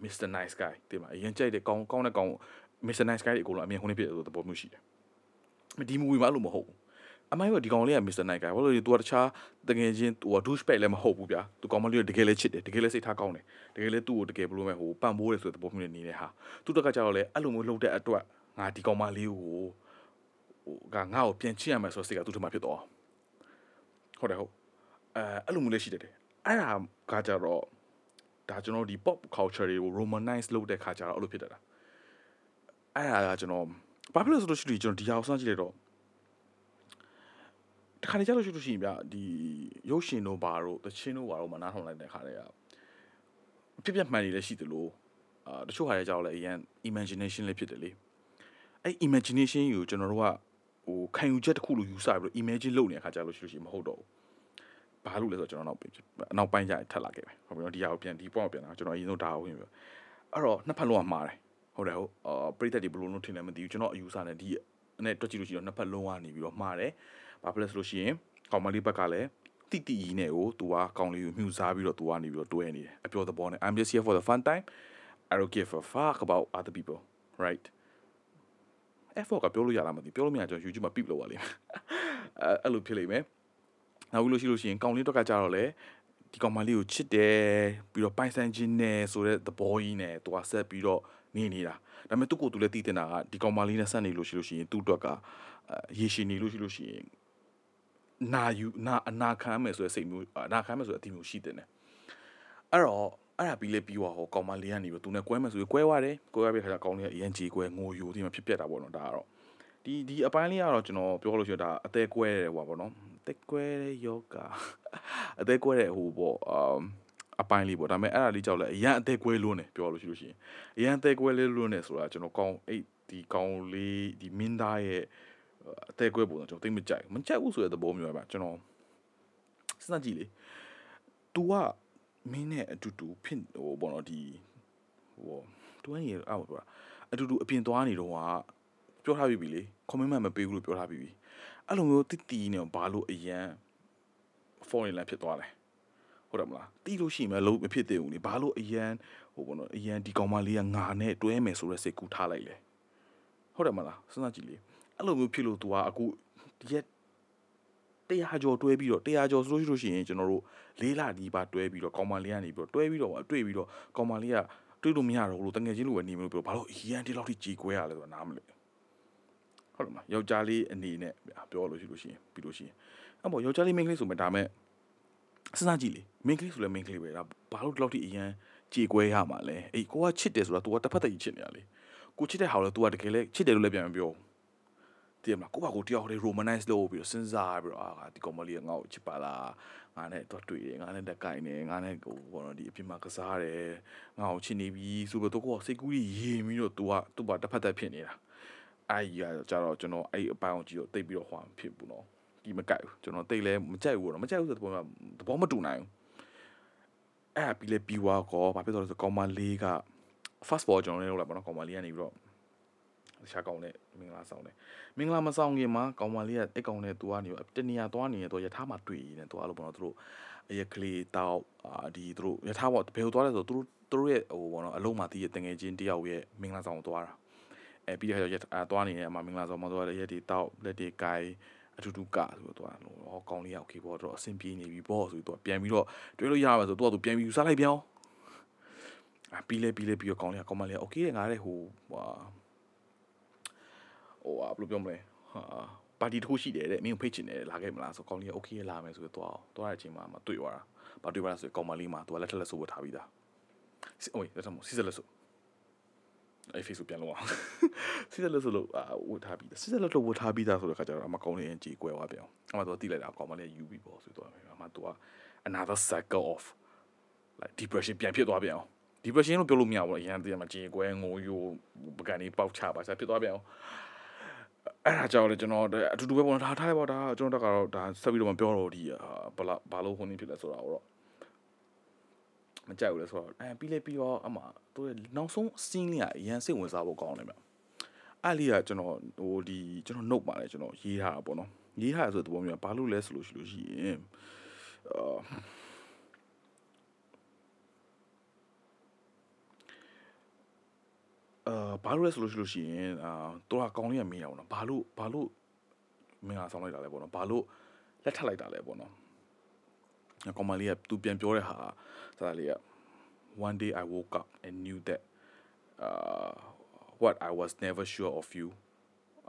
Mr Nice Guy သိမှာအရင်ကြိုက်တဲ့ကောင်းကောင်းတဲ့ကောင်း Mr Nice Guy တွေအကုန်လုံးအမြင်ခုန်နေဖြစ်တဲ့သဘောမျိုးရှိတယ်ဒီ movie မှာအဲ့လိုမဟုတ်ဘူးအမိုင်းကဒီကောင်လေးက Mr Nice Guy ဘာလို့လဲ तू ကတခြားတကယ်ချင်း तू က douchebag လည်းမဟုတ်ဘူးဗျာ तू ကောင်မလေးကတကယ်လည်းချစ်တယ်တကယ်လည်းစိတ်ထားကောင်းတယ်တကယ်လည်းသူ့ကိုတကယ်ဘယ်လိုမဲဟိုပံ့ပိုးတယ်ဆိုတဲ့သဘောမျိုးနဲ့နေတဲ့ဟာသူတက်ကကြောက်လဲအဲ့လိုမျိုးလှုပ်တဲ့အတွက်ငါဒီကောင်မလေးကိုဟို ကငါ့ကိုပြန်ချစ်ရမယ်ဆိုတဲ့စိတ်ကသူ့ထမဖြစ်သွားဟုတ်တယ်ဟုတ်အဲအဲ့လိုမျိုးလည်းရှိတယ်အဲ့ဒါကကြတော့ဒါကျွန်တော်ဒီ pop culture တွေကို romanize လုပ်တဲ့ခါကျတော့အဲ့လိုဖြစ်တတ်တာအဲ့ဒါကကျွန်တော်ဘာဖြစ်လို့ဆိုလို့ရှိရင်ကျွန်တော်ဒီဟာကိုစမ်းကြည့်လိုက်တော့တခါလေကြာလို့ရှိလို့ရှိရင်ဗျဒီရုပ်ရှင်တို့ဘာတို့သချင်းတို့ဘာတို့မနားထောင်လိုက်တဲ့ခါတည်းကဖြစ်ပြမှန်နေလည်းရှိသလိုအာတချို့ခါလေကြာတော့လည်းအရင် imagination လေးဖြစ်တယ်လေအဲ့ imagination ကိုကျွန်တော်တို့က ဟိုခံယူချက်တစ်ခုလိုယူဆပြီးတော့ imagine လုပ်နေတဲ့ခါကြာလို့ရှိလို့ရှိရင်မဟုတ်တော့ဘူးဘာလို့လဲဆိုတော့ကျွန်တော်နောက်နောက်ပိုင်းကျရင်ထပ်လာခဲ့ပဲဟုတ်ပြီနော်ဒီဟာကိုပြန်ဒီ point ကိုပြန်လာကျွန်တော်အရင်ဆုံးဒါကိုဝင်ပြအဲ့တော့နှစ်ဖက်လုံးကမှားတယ်ဟုတ်တယ်ဟုတ်အာပရိသတ်တွေဘယ်လိုလုပ်ထင်လဲမသိဘူးကျွန်တော်အယူဆနဲ့ဒီနဲ့တွက်ကြည့်လို့ရှိရင်နှစ်ဖက်လုံးကနေပြီးတော့မှားတယ်ဘာဖြစ်လဲဆိုလို့ရှိရင်ကောင်မလေးဘက်ကလည်းတိတိကြီးနဲ့ကိုသူကကောင်လေးကိုမြှူစားပြီးတော့သူကနေပြီးတော့တွဲနေတယ်အပြောသဘောနဲ့ I'm just here for the fun time I don't give a fuck about other people right effort ကပြောလို့ရလားမသိပြောလို့မရကျွန်တော် YouTube မှာ pip လောက်ပါလိမ့်မယ်အဲအဲ့လိုဖြစ်လိမ့်မယ်နောက်ပြီးလို့ရှိလို့ရှိရင်ကောင်လေးတော့ကကြတော့လေဒီကောင်မလေးကိုချစ်တယ်ပြီးတော့ပိုင်ဆိုင်ခြင်းနဲ့ဆိုတဲ့သဘောကြီးနဲ့သူကဆက်ပြီးတော့နေနေတာဒါပေမဲ့သူ့ကိုယ်သူလည်းတည်တင်တာကဒီကောင်မလေးနဲ့ဆက်နေလို့ရှိလို့ရှိရင်သူ့အတွက်ကရေရှည်နေလို့ရှိလို့ရှိရင်နာယူနာအနာခံမယ်ဆိုတဲ့စိတ်မျိုးအနာခံမယ်ဆိုတဲ့အတီမျိုးရှိတဲ့ ਨੇ အဲ့တော့ အဲ့ဒါပြီးလေပြီးသွားဟောကောင်မလေးကနေပြီးသူနဲ့ကွဲမယ်ဆိုပြီးကွဲသွားတယ်ကွဲသွားပြီးခါကျကောင်လေးကအရင်ကြီးကွဲငိုယူဒီမှာဖြစ်ပြက်တာပေါ့နော်ဒါကတော့ဒီဒီအပိုင်းလေးကတော့ကျွန်တော်ပြောလို့ရှိရင်ဒါအသေးကွဲတယ်ဟိုပါပေါ့နော်အသေးကွဲတဲ့ယောဂအသေးကွဲတဲ့ဟိုပေါ့အမ်အပိုင်းလေးပေါ့ဒါပေမဲ့အဲ့ဒါလေးကြောက်လဲအရန်အသေးကွဲလွန်းတယ်ပြောလို့ရှိလို့ရှိရင်အရန်အသေးကွဲလေးလွန်းတယ်ဆိုတာကျွန်တော်ကောင်းအဲ့ဒီကောင်းလေးဒီမင်းသားရဲ့အသေးကွဲပုံတော့ကျွန်တော်သိမကြိုက်မကြိုက်ဘူးဆိုတဲ့သဘောမျိုးပဲကျွန်တော်စဉ်းစားကြည့်လေ तू က မင်းနဲ့အတူတူဖြစ်ဟိုပေါ့နော်ဒီဟို20ရအောက်ပြောတာအတူတူအပြင်သွားနေတော့ကပြောထားပြီးပြီလေ comment မှမပေးဘူးလို့ပြောထားပြီးပြီအဲ့လိုမျိုးတိတီနေဘာလို့အရန် foreign လန်ဖြစ်သွားလဲဟုတ်တယ်မလားတီးလို့ရှိမှလုံးမဖြစ်သေးဘူးလေဘာလို့အရန်ဟိုပေါ့နော်အရန်ဒီကောင်မလေးကငါနဲ့တွဲမယ်ဆိုတဲ့စိတ်ကူးထားလိုက်လေဟုတ်တယ်မလားစဉ်းစားကြည့်လေအဲ့လိုမျိုးဖြစ်လို့ तू ကအခုဒီရက် တရားကျော်တွဲပြီးတော့တရားကျော်ဆိုလို့ရှိရင်ကျွန်တော်တို့လေးလာဒီပါတွဲပြီးတော့ကောင်မလေးကနေပြီးတော့တွဲပြီးတော့တွေ့ပြီးတော့ကောင်မလေးကတွေ့လို့မရတော့ဘူးလို့တငယ်ချင်းလိုပဲနေမလို့ပြောဘာလို့အရန်ဒီလောက်ထိကြေကွဲရလဲဆိုတာနားမလဲဟုတ်တယ်မလားယောက်ျားလေးအနေနဲ့ပြောလို့ရှိလို့ရှိရင်ပြီးလို့ရှိရင်အဲ့ပေါ့ယောက်ျားလေးမိန်းကလေးဆိုမှဒါမဲ့စဉ်းစားကြည့်လေမိန်းကလေးဆိုလဲမိန်းကလေးပဲဒါဘာလို့ဒီလောက်ထိအရန်ကြေကွဲရမှာလဲအေးကိုကချစ်တယ်ဆိုတာ तू ကတစ်ဖက်တည်းချစ်နေရလေကိုချစ်တဲ့ဟာကို तू ကတကယ်လဲချစ်တယ်လို့လည်းပြန်မပြောဘူး တည်မလားကိုကကိုတယောက်တည်း romanize လုပ်ပြီးတော့စဉ်းစားပြီးတော့အာဒီကောင်မလေးကငါ့ကိုချစ်ပါလားငါနဲ့တော့တွေ့တယ်ငါနဲ့တက်ကင်နေငါနဲ့ဟိုဘောနော်ဒီအပြင်မှာကစားတယ်ငါ့ကိုချစ်နေပြီဆိုတော့တော့ကိုစိတ်ကူးကြီးရေပြီးတော့ तू ကသူ့ဘာတစ်ဖက်သက်ဖြစ်နေတာအဲ့ဒီကကြတော့ကျွန်တော်အဲ့အပိုင်းအောင်ကြည့်တော့တိတ်ပြီးတော့ဟွာဖြစ်ဘူးနော်ဒီမကြိုက်ဘူးကျွန်တော်တိတ်လဲမကြိုက်ဘူးတော့မကြိုက်ဘူးဆိုတော့သဘောမတူနိုင်ဘူးအဲ့ပြီးလဲပြီးွားကောဘာဖြစ်သွားလဲဆိုကောင်မလေးက fast forward ကျွန်တော်လည်းလုပ်လိုက်ပါတော့ကောင်မလေးကနေပြီးတော့ တခြားကောင်းတဲ့မင်္ဂလာဆောင်တယ်မင်္ဂလာမဆောင်ခင်မှာကောင်မလေးကအဲ့ကောင်နဲ့သူကနေတနေရာသွားနေရင်သူယထာမှာတွေ့ရင်သူကလို့ပေါ့နော်သူတို့အရက်ကလေးတောက်ဒီသူတို့ယထာပေါ့ဘယ်လိုသွားလဲဆိုတော့သူတို့သူတို့ရဲ့ဟိုပေါ့နော်အလုံးမှာတည်ရတငယ်ချင်းတယောက်ရဲ့မင်္ဂလာဆောင်ကိုသွားတာအဲပြီးတော့ရသွားနေတဲ့အမမင်္ဂလာဆောင်မှာသွားတဲ့ရက်တွေတောက်လက်တွေကိုင်အတူတူကဆိုတော့သူကဟောကောင်းလေးက okay ပေါ့တော့အဆင်ပြေနေပြီပေါ့ဆိုပြီးသူကပြန်ပြီးတော့တွေးလို့ရမှာဆိုတော့သူကသူပြန်ပြီးယူစားလိုက်ပြန်အောင်အပီးလဲပြီးလဲပြီးတော့ကောင်းလေးကကောင်းမလေးက okay ငါလည်းဟိုဟာ ဟိုဟာဘယ်လိုပြောမလဲဟာပါတီတစ်ခုရှိတယ်တဲ့မင်းကိုဖိတ်ချင်တယ်လာခဲ့မလားဆိုကောင်းလေးက okay လာမယ်ဆိုတော့သွားသွားတဲ့အချိန်မှာမတွေ့သွားတာဘာတွေ့သွားလဲဆိုကောင်းမလေးမှာသူကလက်ထက်လက်ဆိုးဝတ်ထားပြီးသားဟိုလက်ထက်မစီစလက်ဆိုးအဲ့ Facebook ပြန်လို့အောင်စီစလက်ဆိုးလို့ဝတ်ထားပြီးသားစီစလက်လို့ဝတ်ထားပြီးသားဆိုတဲ့ခါကျတော့အမကောင်းလေးရင်ကြေကွဲသွားပြန်အမသူကတိလိုက်တာကောင်းမလေးကယူပြီးပေါ့ဆိုတော့အမသူက another cycle of like depression ပြန်ဖြစ်သွားပြန်အောင် depression လို့ပြောလို့မရဘူးအရင်တည်းမှာကြေကွဲငိုယိုပကံလေးပေါက်ချပါစားဖြစ်သွားပြန်အောင် အဲ့ဒါကြောင့်လေကျွန်တော်အတူတူပဲပေါ့ဒါထားလိုက်ပေါ့ဒါကျွန်တော်တက်ကတော့ဒါဆက်ပြီးတော့မပြောတော့ဒီဘာလာဘာလို့ဟိုနေဖြစ်လဲဆိုတာတော့မကြိုက်ဘူးလေဆိုတော့အဲပြီးလေပြီးတော့အမသူနောက်ဆုံး scene လေးကအရန်စိတ်ဝင်စားဖို့ကောင်းတယ်ဗျအဲ့လေးကကျွန်တော်ဟိုဒီကျွန်တော် note ပါလေကျွန်တော်ရေးထားတာပေါ့နော်ရေးထားရဆိုတဲ့သဘောမျိုးဘာလို့လဲဆိုလို့ရှိလို့ရှိရင်အာ အာဘာလို့လဲဆိုလို့ရှိလို့ရှိရင်အာသူကကောင်းလေးကမေးရအောင်နော်ဘာလို့ဘာလို့မင်းကဆောင်းလိုက်တာလဲပေါ့နော်ဘာလို့လက်ထပ်လိုက်တာလဲပေါ့နော်ကောင်မလေးကသူပြန်ပြောတဲ့ဟာစားလေးက one day i woke up and knew that uh what i was never sure of you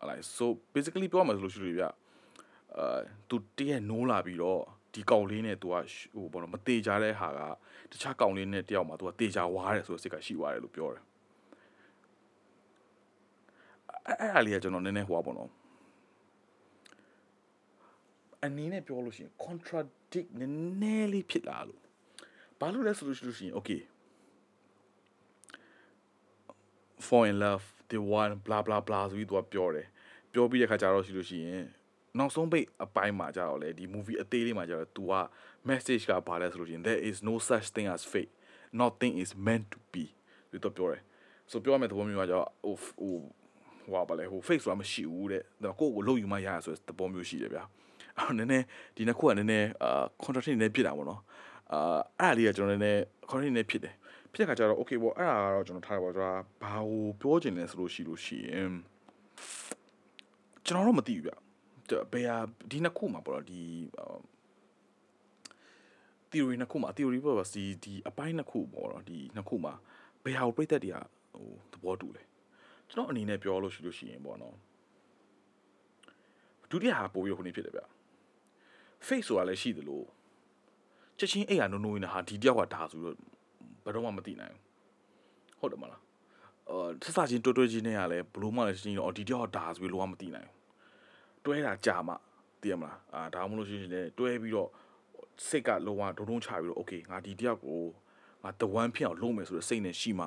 like so basically ပြောမှာဆိုလို့ရှိလို့ပြအာသူတည့်ရနိုးလာပြီးတော့ဒီကောင်လေးနဲ့ तू ကဟိုဘောနော်မတေချာတဲ့ဟာကတခြားကောင်လေးနဲ့တယောက်မှာ तू ကတေချာဝါတယ်ဆိုတဲ့စိတ်ကရှိသွားတယ်လို့ပြောတယ် အဲ့အဲ့အလေးကကျွန်တော်နည်းနည်းဟိုပါပေါ့နော်အနေနဲ့ပြောလို့ရှိရင် contradict နည်းနည်းလေးဖြစ်လာလို့ဘာလို့လဲဆိုလို့ရှိလို့ရှိရင် okay fall in love the one blah blah blah ဆိုပြီးသူကပြောတယ်ပြောပြီးတဲ့ခါကျတော့ရှိလို့ရှိရင်နောက်ဆုံးပိတ်အပိုင်းမှာကြတော့လေဒီ movie အသေးလေးမှာကြတော့ तू က message ကဘာလဲဆိုလို့ရှိရင် there is no such thing as fate nothing is meant to be ဒီတော့ပြောတယ်ဆိုပြောရမယ့်သဘောမျိုးကကြတော့ဟိုဟို ဟိုပါလေဟို fake ဆိုတာမရှိဘူးတဲ့ဒါကိုယ့်ကိုလုံယူမှရရဆိုတဲ့သဘောမျိုးရှိတယ်ဗျာအဲ့နည်းနည်းဒီနှစ်ခုကနည်းနည်းအာ contract နည်းနည်းဖြစ်တာပေါ့နော်အာအဲ့ဒါလေးကကျွန်တော်နည်းနည်း contract နည်းနည်းဖြစ်တယ်ဖြစ်တဲ့ခါကျတော့ okay ပေါ့အဲ့ဒါကတော့ကျွန်တော်ထားရပါတော့ဘာကိုပြောချင်လဲဆိုလို့ရှိလို့ရှိရင်ကျွန်တော်တော့မသိဘူးဗျဘယ်ဟာဒီနှစ်ခုမှာပေါ့နော်ဒီ theory နှစ်ခုမှာ theory ပေါ့ပါဒီဒီအပိုင်းနှစ်ခုပေါ့နော်ဒီနှစ်ခုမှာဘယ်ဟာကိုပြည့်သက်တွေကဟိုသဘောတူလဲ ကျွန်တော်အနေနဲ့ပြောလို့ရှိလို့ရှိရင်ပေါ့နော်ဒုတိယဟာပို့ပြီးဟိုနေဖြစ်တယ်ဗျ face ဆိုတာလည်းရှိသလိုချက်ချင်းအဲ့ဟာနိုးနိုးနေဟာဒီတယောက်ကဒါဆိုတော့ဘယ်တော့မှမသိနိုင်ဘူးဟုတ်တယ်မလားအော်ဆက်စားချင်းတွဲတွဲချင်းနဲ့ကလည်းဘလို့မှလည်းချင်းတော့ဒီတယောက်ကဒါဆိုပြီးလောကမသိနိုင်ဘူးတွဲတာကြာမှသိရမလားအာဒါမှမဟုတ်ရှင်လည်းတွဲပြီးတော့စိတ်ကလောကဒုံဒုံချပြီးတော့ okay ငါဒီတယောက်ကိုငါတဝမ်းဖြစ်အောင်လုပ်မယ်ဆိုတဲ့စိတ်နဲ့ရှိမှ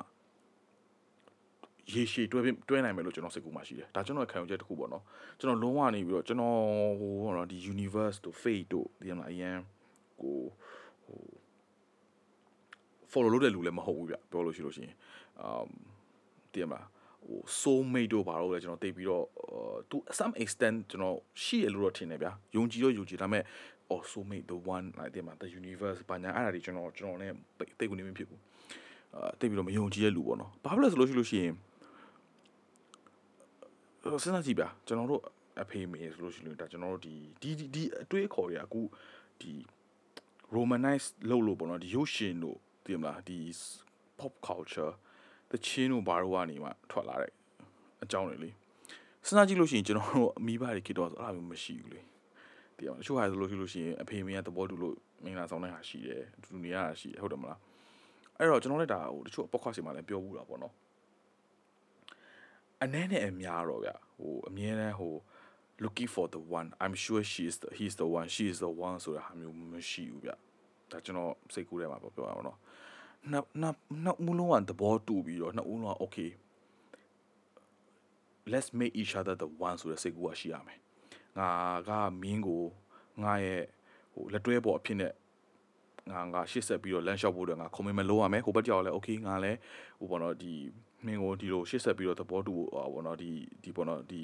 ရေရှည်တွဲတွဲနိုင်မယ်လို့ကျွန်တော်စိတ်ကူးမှရှိတယ်ဒါကျွန်တော်ခံယူချက်တစ်ခုပေါ့နော်ကျွန်တော်လုံးဝနေပြီးတော့ကျွန်တော်ဟိုပေါ့နော်ဒီ universe တို့ fate တို့ဒီမှာအရင်ကိုဟို follow လုပ်တဲ့လူလည်းမဟုတ်ဘူးဗျပြောလို့ရှိလို့ရှိရင် um တည်မလားဟို soul mate တို့ဘာလို့လဲကျွန်တော်သိပြီးတော့ to some extent ကျွန်တော်ရှိရလို့တော့ထင်တယ်ဗျာယုံကြည်တော့ယုံကြည်ဒါပေမဲ့ oh soul mate the one like တည်မလား the universe ဘာညာအဲ့ဒါတွေကျွန်တော်ကျွန်တော်နဲ့သိကူနေမဖြစ်ဘူးအာသိပြီးတော့မယုံကြည်ရလူပေါ့နော်ဘာဖြစ်လဲဆိုလို့ရှိလို့ရှိရင် စဉ်းစားကြည့်ဗျာကျွန်တော်တို့အဖေမေဆိုလို့ရှိလို့ဒါကျွန်တော်တို့ဒီဒီဒီအတွေးခေါ်တွေအခုဒီ romanize လုပ်လို့ပေါ့နော်ဒီရုပ်ရှင်တို့သိမလားဒီ pop culture တချင်းတို့ဘာတို့ကနေမှထွက်လာတဲ့အကြောင်းတွေလေစဉ်းစားကြည့်လို့ရှိရင်ကျွန်တော်တို့အမိဘတွေကတော့အဲ့လိုမျိုးမရှိဘူးလေတည်အောင်တချို့ဟာဆိုလို့ရှိလို့ရှိရင်အဖေမင်းကသဘောတူလို့မင်္ဂလာဆောင်တဲ့ဟာရှိတယ်အတူတူနေရတာရှိတယ်ဟုတ်တယ်မလားအဲ့တော့ကျွန်တော်လည်းဒါဟိုတချို့ podcast တွေမှာလည်းပြောဘူးတာပေါ့နော် အနည်းနဲ့အများတော့ဗျဟိုအမြဲတမ်းဟို looking for the one i'm sure she is the he's the one she is the one ဆိုတဲ့ဟာမျိုးမရှိဘူးဗျဒါကျွန်တော်စိတ်ကူးထဲမှာပြောရအောင်နော်နှစ်နှစ်နှစ်ဦးလုံးကသဘောတူပြီးတော့နှစ်ဦးလုံးက okay let's make each other the one ဆိုတဲ့စိတ်ကူးကရှိရမယ်ငါကမင်းကိုငါရဲ့ဟိုလက်တွဲပေါ်အဖြစ်နဲ့ငါငါရှစ်ဆက်ပြီးတော့လမ်းလျှောက်ဖို့တော့ငါခုံမမလုံးရမယ်ဟိုဘက်ကြောက်လဲ okay ငါလဲဟိုဘောနော်ဒီ မင်းကိုဒီလိုရှစ်ဆက်ပြီးတော့သဘောတူဟိုဘောနော်ဒီဒီဘောနော်ဒီ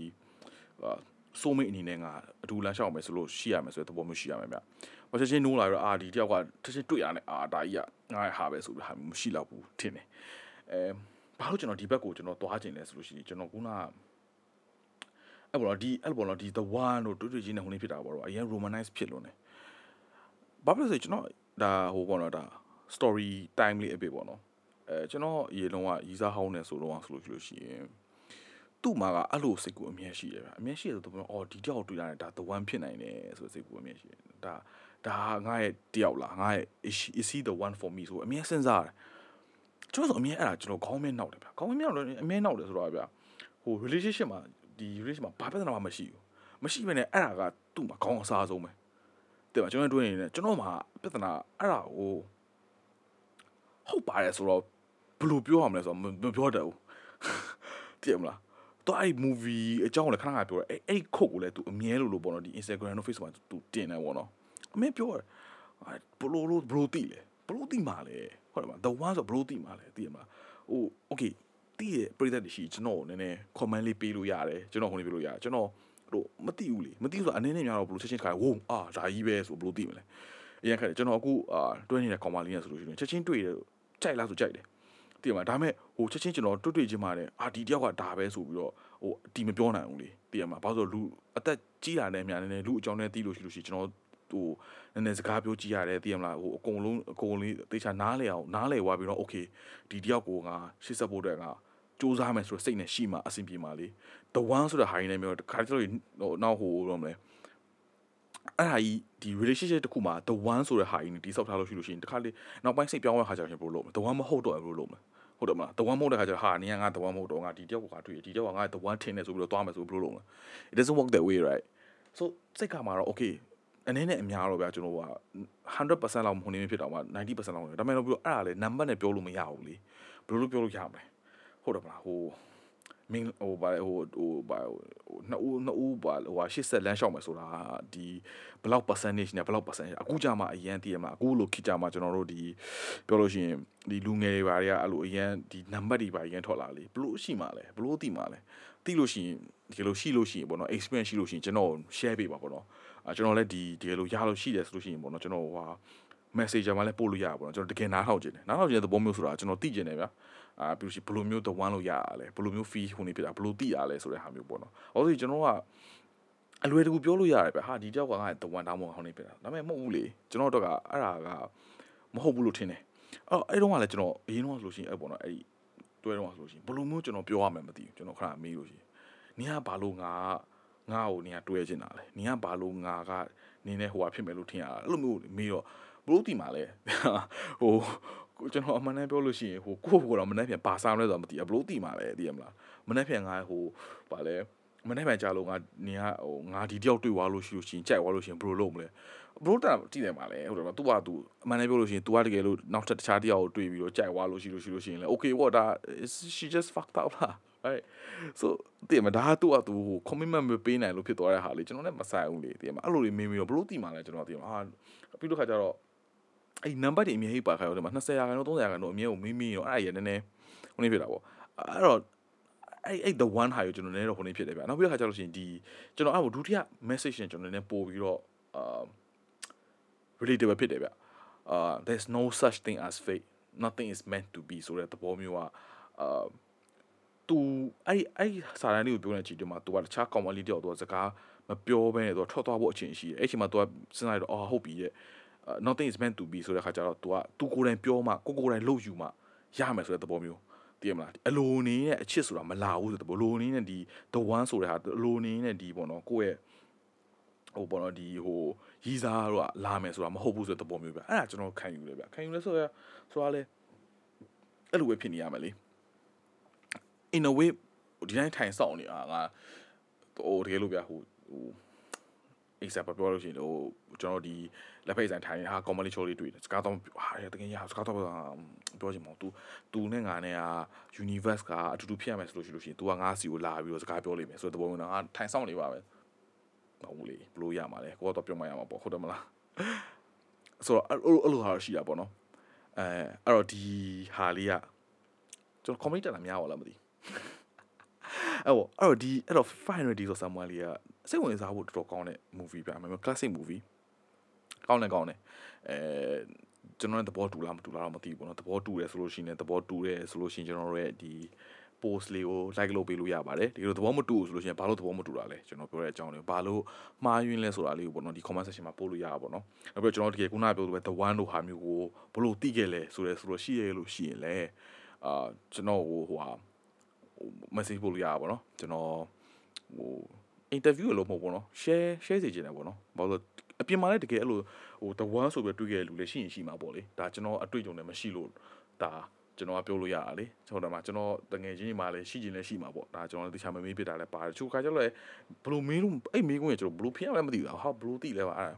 ဆိုမိတ်အနေနဲ့ငါအတူလမ်းလျှောက်မယ်ဆိုလို့ရှိရမယ်ဆိုတဲ့သဘောမျိုးရှိရမယ်ဗျ။ဘာချက်ချင်းနိုးလာတော့အာဒီတယောက်ကတစ်ချက်တွေ့ရတယ်အာဒါကြီးကငါ့ဟာပဲဆိုပြီးဟာမရှိတော့ဘူးထင်တယ်။အဲဘာလို့ကျွန်တော်ဒီဘက်ကိုကျွန်တော်သွားခြင်းလဲဆိုလို့ရှိရင်ကျွန်တော်ခုနကအဲ့ဘောဒီအဲ့ဘောဒီ the one တို့တွေ့တွေ့ချင်းနဲ့ဟိုနေဖြစ်တာပေါ့တော့အရင် romanize ဖြစ်လို့ ਨੇ ။ဘာဖြစ်လို့ဆိုကျွန်တော်ဒါဟိုပေါ့နော်ဒါ story time လေးအဖြစ်ပေါ့နော်။ အဲကျွန်တော်ရေလုံးကရီစားဟောင်းနေဆိုတော့ဆိုလို့ရှိရင်သူ့မှာကအဲ့လိုစိတ်ကူအမြဲရှိတယ်ဗျအမြဲရှိတယ်ဆိုတော့အော်ဒီတယောက်တွေ့ရတယ်ဒါ the one ဖြစ်နိုင်တယ်ဆိုစိတ်ကူအမြဲရှိတယ်ဒါဒါငါရဲ့တယောက်လားငါရဲ့ is he the one for me ဆိုအမြဲစဉ်းစားတယ်ကျွန်တော်ဆိုအမြဲအဲ့ဒါကျွန်တော်ခေါင်းမဲနောက်တယ်ဗျခေါင်းမဲနောက်တယ်အမြဲနောက်တယ်ဆိုတော့ဗျဟို relationship မှာဒီ relationship မှာဘာပြဿနာမှမရှိဘူးမရှိဘဲနဲ့အဲ့ဒါကသူ့မှာခေါင်းအစားဆုံးပဲတဲ့ပါကျွန်တော်တွေ့နေတယ်ကျွန်တော်မှာပြဿနာအဲ့ဒါကိုဟုတ်ပါတယ်ဆိုတော့ ဘယ်လိုပြောရမလဲဆိုတော့မပြောတတ်ဘူးတည်မလားတော့အဲ့ movie အကြောင်းလည်းခဏခဏပြောတယ်အဲ့အဲ့ခုတ်ကိုလည်း तू အမြဲလို့လို့ပေါ့နော်ဒီ Instagram တို့ Facebook မှာ तू တင်တယ်ပေါ့နော်အမေပြောတယ်ဘလို့လို့ဘလို့တိလဲဘလို့တိမှာလဲဟုတ်တယ်မလား the one ဆိုဘလို့တိမှာလဲသိရမလားဟို okay တိရဲ့ပရိသတ်တွေရှိကျွန်တော်နည်းနည်း comment လေးပေးလို့ရတယ်ကျွန်တော်ဟိုနေပေးလို့ရတယ်ကျွန်တော်တို့မသိဘူးလေမသိဘူးဆိုအနည်းနဲ့များတော့ဘလို့ချက်ချင်းခါဝုံအာဒါကြီးပဲဆိုဘလို့တိမလဲအရင်ခါကျွန်တော်အခုအာတွဲနေတဲ့ comment လေးနဲ့ဆိုလို့ရှိရင်ချက်ချင်းတွေ့တယ်ကြိုက်လားဆိုကြိုက်တယ် သိရမှာဒါမဲ့ဟိုချက်ချင်းကျွန်တော်တွေ့တွေ့ချင်းမှာတဲ့အာဒီတယောက်ကဒါပဲဆိုပြီးတော့ဟိုအတီမပြောနိုင်ဘူးလေသိရမှာဘာလို့ဆိုလူအသက်ကြီးလာတဲ့အများနဲ့လူအကြောင်းနဲ့သိလို့ရှိလို့ရှိကျွန်တော်ဟိုနည်းနည်းစကားပြောကြည့်ရတယ်သိရမလားဟိုအကုန်လုံးအကုန်လေးတေချာနားလေအောင်နားလေဝါပြီးတော့ okay ဒီတယောက်ကိုငါရှေ့ဆက်ဖို့အတွက်ငါစူးစမ်းမယ်ဆိုတော့စိတ်နဲ့ရှိမှအဆင်ပြေမှာလေ the one ဆိုတဲ့ဟာရင်းနဲ့မျိုးတခါတလေဟိုနောက်ဟိုတော့မလဲအဲ့ဟာကြီးဒီ relationship တစ်ခုမှာ the one ဆိုတဲ့ဟာကြီးနေတိဆောက်ထားလို့ရှိလို့ရှိရင်တခါလေနောက်ပိုင်းစိတ်ပြောင်းရခါကြရင်ဘယ်လိုလုပ်မလဲ the one မဟုတ်တော့ဘူးလို့လုပ်မလဲ ဟုတ်တယ်မလား the one မဟုတ်တဲ့ခါကျတော့ဟာနင်ကငါ the one မဟုတ်တော့ငါဒီတယောက်ကငါတွေ့ဒီတယောက်ကငါ the one ထင်နေဆိုပြီးတော့သွားမယ်ဆိုဘယ်လိုလုပ်မလဲ it doesn't work that way right so စိတ်ကမှာတော့ okay အနေနဲ့အများတော့ဗျာကျွန်တော်က100%လောက်မဟုတ်နေဖြစ်တော့မှ90%လောက်နေဒါပေမဲ့တော့ပြီးတော့အဲ့ဒါလေ number နဲ့ပြောလို့မရဘူးလေဘယ်လိုလုပ်ပြောလို့ရမလဲဟုတ်တယ်မလားဟို မင်းဟိုဘာဟိုဟိုဘာဟိုနှစ်ဦးနှစ်ဦးဘာဟိုဟာ80လမ်းလျှောက်မယ်ဆိုတာဒီဘယ်လောက် percentage နဲ့ဘယ်လောက် percentage အခုကြမှာအရန်တည်ရမှာအခုလိုခိကြမှာကျွန်တော်တို့ဒီပြောလို့ရှိရင်ဒီလူငယ်တွေဘာတွေကအဲ့လိုအရန်ဒီ number တွေဘာအရန်ထွက်လာလေဘလို့ရှိမှာလဲဘလို့သိမှာလဲသိလို့ရှိရင်ဒီလိုရှိလို့ရှိရင်ပေါ့နော် experience ရှိလို့ရှိရင်ကျွန်တော် share ပေးပါပေါ့နော်အဲကျွန်တော်လည်းဒီဒီလိုရလို့ရှိတယ်ဆိုလို့ရှိရင်ပေါ့နော်ကျွန်တော်ဟိုဟာ messenger မှာလည်းပို့လို့ရပါပေါ့နော်ကျွန်တော်တကယ်နားထောင်ခြင်းတယ်နားထောင်ခြင်းတဲ့သဘောမျိုးဆိုတာကျွန်တော်သိကျင်တယ်ဗျာ အာပြီးလို့ရှိဘယ်လိုမျိုး the one လို့ရရလဲဘယ်လိုမျိုး fee ဟိုနေဖြစ်တာဘယ်လိုသိရလဲဆိုတဲ့ဟာမျိုးပေါ့နော်။အော်ဆိုကျွန်တော်ကအလွယ်တကူပြောလို့ရတယ်ဗျဟာဒီတယောက်ကငါ့ the one တောင်းမဟောင်းနေဖြစ်တာ။ဒါပေမဲ့မဟုတ်ဘူးလေကျွန်တော်တော့ကအဲ့ဒါကမဟုတ်ဘူးလို့ထင်တယ်။အဲ့အဲ့တော့ကလည်းကျွန်တော်အရင်တော့ဆိုလို့ရှိရင်အဲ့ပေါ့နော်အဲ့ဒီတွဲတော့ဆိုလို့ရှိရင်ဘယ်လိုမျိုးကျွန်တော်ပြောရမှန်းမသိဘူးကျွန်တော်ခဏမေးလို့ရှိရင်နင်ကဘာလို့ငါငါ့ကိုနင်ကတွဲချင်တာလဲနင်ကဘာလို့ငါကနေနဲ့ဟိုဟာဖြစ်မယ်လို့ထင်ရတာအဲ့လိုမျိုးမေးတော့ဘလို့တီမှာလဲဟို ကိုကျွန်တော်အမှန်တမ်းပြောလို့ရှိရင်ဟိုကိုယ့်ကိုယ်တော့မနေ့ပြန်ပါစားမလဲဆိုတော့မသိဘူးဘလို့တီမှာလဲသိရမလားမနေ့ပြန်ငါဟိုဗာလဲမနေ့ပြန်ကြာလို့ငါနေကဟိုငါဒီတယောက်တွေ့သွားလို့ရှိလို့ရှိရင်ကြိုက်သွားလို့ရှိရင်ဘလို့လုပ်မလဲဘလို့တာတည်တယ်မှာလဲဟုတ်တယ်မသူကသူအမှန်တမ်းပြောလို့ရှိရင် तू ကတကယ်လို့နောက်ထပ်တခြားတယောက်ကိုတွေ့ပြီးတော့ကြိုက်သွားလို့ရှိလို့ရှိလို့ရှိရင်လဲ okay what ဒါ she just fucked up လား right so တည်မှာဒါကသူ့အတူဟို commitment မပေးနိုင်လို့ဖြစ်သွားတဲ့ဟာလေကျွန်တော်လည်းမဆိုင်ဘူးလေတည်မှာအဲ့လိုလေးမေးပြီးတော့ဘလို့တည်မှာလဲကျွန်တော်တည်မှာဟာပြီးတော့ခါကျတော့ အဲ့ number တွေအမြဲဟိပါခိုင်းတော့ဒီမှာ20ရာခိုင်နှုန်း30ရာခိုင်နှုန်းအမြဲကိုမေးမေးတော့အဲ့ဒါရနည်းနည်းဟိုနေဖြစ်တာပေါ့အဲ့တော့အဲ့အဲ့ the one ဟာကိုကျွန်တော်နည်းတော့ဟိုနေဖြစ်တယ်ဗျနောက်ပြီးတော့ခါကျလို့ရှိရင်ဒီကျွန်တော်အဲ့ဒုတိယ message နဲ့ကျွန်တော်နည်းနည်းပို့ပြီးတော့အာ relatable ဖြစ်တယ်ဗျအာ there's no such thing as fate nothing is meant to be ဆိုတဲ့သဘောမျိုးကအာသူအဲ့အဲ့စာရန်လေးကိုပြောနေချီတယ်မှာသူကတခြားကောင်မလေးတယောက်တော့စကားမပြောဘဲနဲ့သူထွက်သွားဖို့အချိန်ရှိတယ်အဲ့ချိန်မှာသူကစဉ်းစားရတော့အော်ဟုတ်ပြီတဲ့ nothing is meant to be ဆိုတဲ့ခါကျတော့ तू က तू ကိုယ်တိုင်ပြောမှကိုကိုယ်တိုင်လုပ်ယူမှရမယ်ဆိုတဲ့သဘောမျိုးသိရမလားအလိုနေနဲ့အချစ်ဆိုတာမလာဘူးဆိုတဲ့သဘောလိုနေနဲ့ဒီ the one ဆိုတဲ့ဟာအလိုနေနဲ့ဒီပေါ့နော်ကိုယ့်ရဲ့ဟိုပေါ့နော်ဒီဟိုရီးစားတော့လာမယ်ဆိုတာမဟုတ်ဘူးဆိုတဲ့သဘောမျိုးဗျအဲ့ဒါကျွန်တော်ခံယူတယ်ဗျခံယူလဲဆိုရဆိုတာလဲအဲ့လိုပဲဖြစ်နေရမယ်လေ in a way ဒီတိုင်းထိုင်ဆောင်နေတာငါဟိုတကယ်လို့ဗျဟိုဟို example ပြောလို့ရှိရင်ဟိုကျွန်တော်ဒီလက်ဖိတ်ဆိုင်ထိုင်ဟာ comedy show လေးတွေ့တယ်စကားတော့ဟာတကယ်ရစကားတော့ပြောချင်မဟုတ် तू तू နဲ့ငါနဲ့က universe ကအတူတူဖြစ်ရမယ်ဆိုလို့ရှိလို့ရှိရင် तू ကငါစီကိုလာပြီးတော့စကားပြောလိမ့်မယ်ဆိုတဲ့ပုံမျိုးငါထိုင်ဆောင်နေပါပဲမဟုတ်လေဘလို့ရမှာလဲကိုကတော့ပြောမှရမှာပေါ့ဟုတ်တယ်မလားဆိုတော့အဲ့လိုဟာရှိတာပေါ့နော်အဲအဲ့တော့ဒီဟာလေးကကျွန်တော် comedy တက်လာများပါလားမသိ အဲ့တော့အဲ့တော့ဒီအဲ့တော့ final D ဆို someone လေးကစိတ်ဝင်စားဖို့တော်တော်ကောင်းတဲ့ movie ပြမယ် classic movie ကောင်းတယ်ကောင်းတယ်အဲကျွန်တော်လည်းသဘောတူလားမတူလားတော့မသိဘူးပေါ့နော်သဘောတူတယ်ဆိုလို့ရှိရင်သဘောတူတယ်ဆိုလို့ရှိရင်ကျွန်တော်တို့ရဲ့ဒီ post လေးကို like လုပ်ပေးလို့ရပါတယ်ဒီလိုသဘောမတူဘူးဆိုလို့ရှိရင်ဘာလို့သဘောမတူတာလဲကျွန်တော်ပြောတဲ့အကြောင်းလေးဘာလို့မှားယွင်းလဲဆိုတာလေးကိုပေါ့နော်ဒီ comment section မှာပို့လို့ရတာပေါ့နော်နောက်ပြီးကျွန်တော်တကယ်ခုနပြောလို့ပဲ the one လို့ဟာမျိုးကိုဘလို့သိခဲ့လဲဆိုရဲဆိုတော့ရှိရလို့ရှိရင်လဲအာကျွန်တော်ဟိုဟိုဟာ message ပို့လို့ရတာပေါ့နော်ကျွန်တော်ဟို interview လို့မဟုတ်ပေါ့နော် share share စီခြင်းတယ်ပေါ့နော်ဘာလို့အပြင်မှာလည်းတကယ်အဲ့လိုဟို the one ဆိုပြီးတွေ့ခဲ့တဲ့လူလည်းရှိရင်ရှိမှာပေါ့လေဒါကျွန်တော်အတွေ့အကြုံလည်းမရှိလို့ဒါကျွန်တော်ကပြောလို့ရတာလေကျွန်တော်ဒါမှကျွန်တော်တငယ်ချင်းညီမလည်းရှိခြင်းလည်းရှိမှာပေါ့ဒါကျွန်တော်တခြားမမေးပြတာလည်းပါတယ်ချို့ခါကျတော့လည်းဘလို့မင်းလို့အဲ့မေးခွန်းရကျွန်တော်ဘလို့ဖျက်ရလဲမသိဘူးဟာဘလို့တိလဲပါအဲ့ဒါ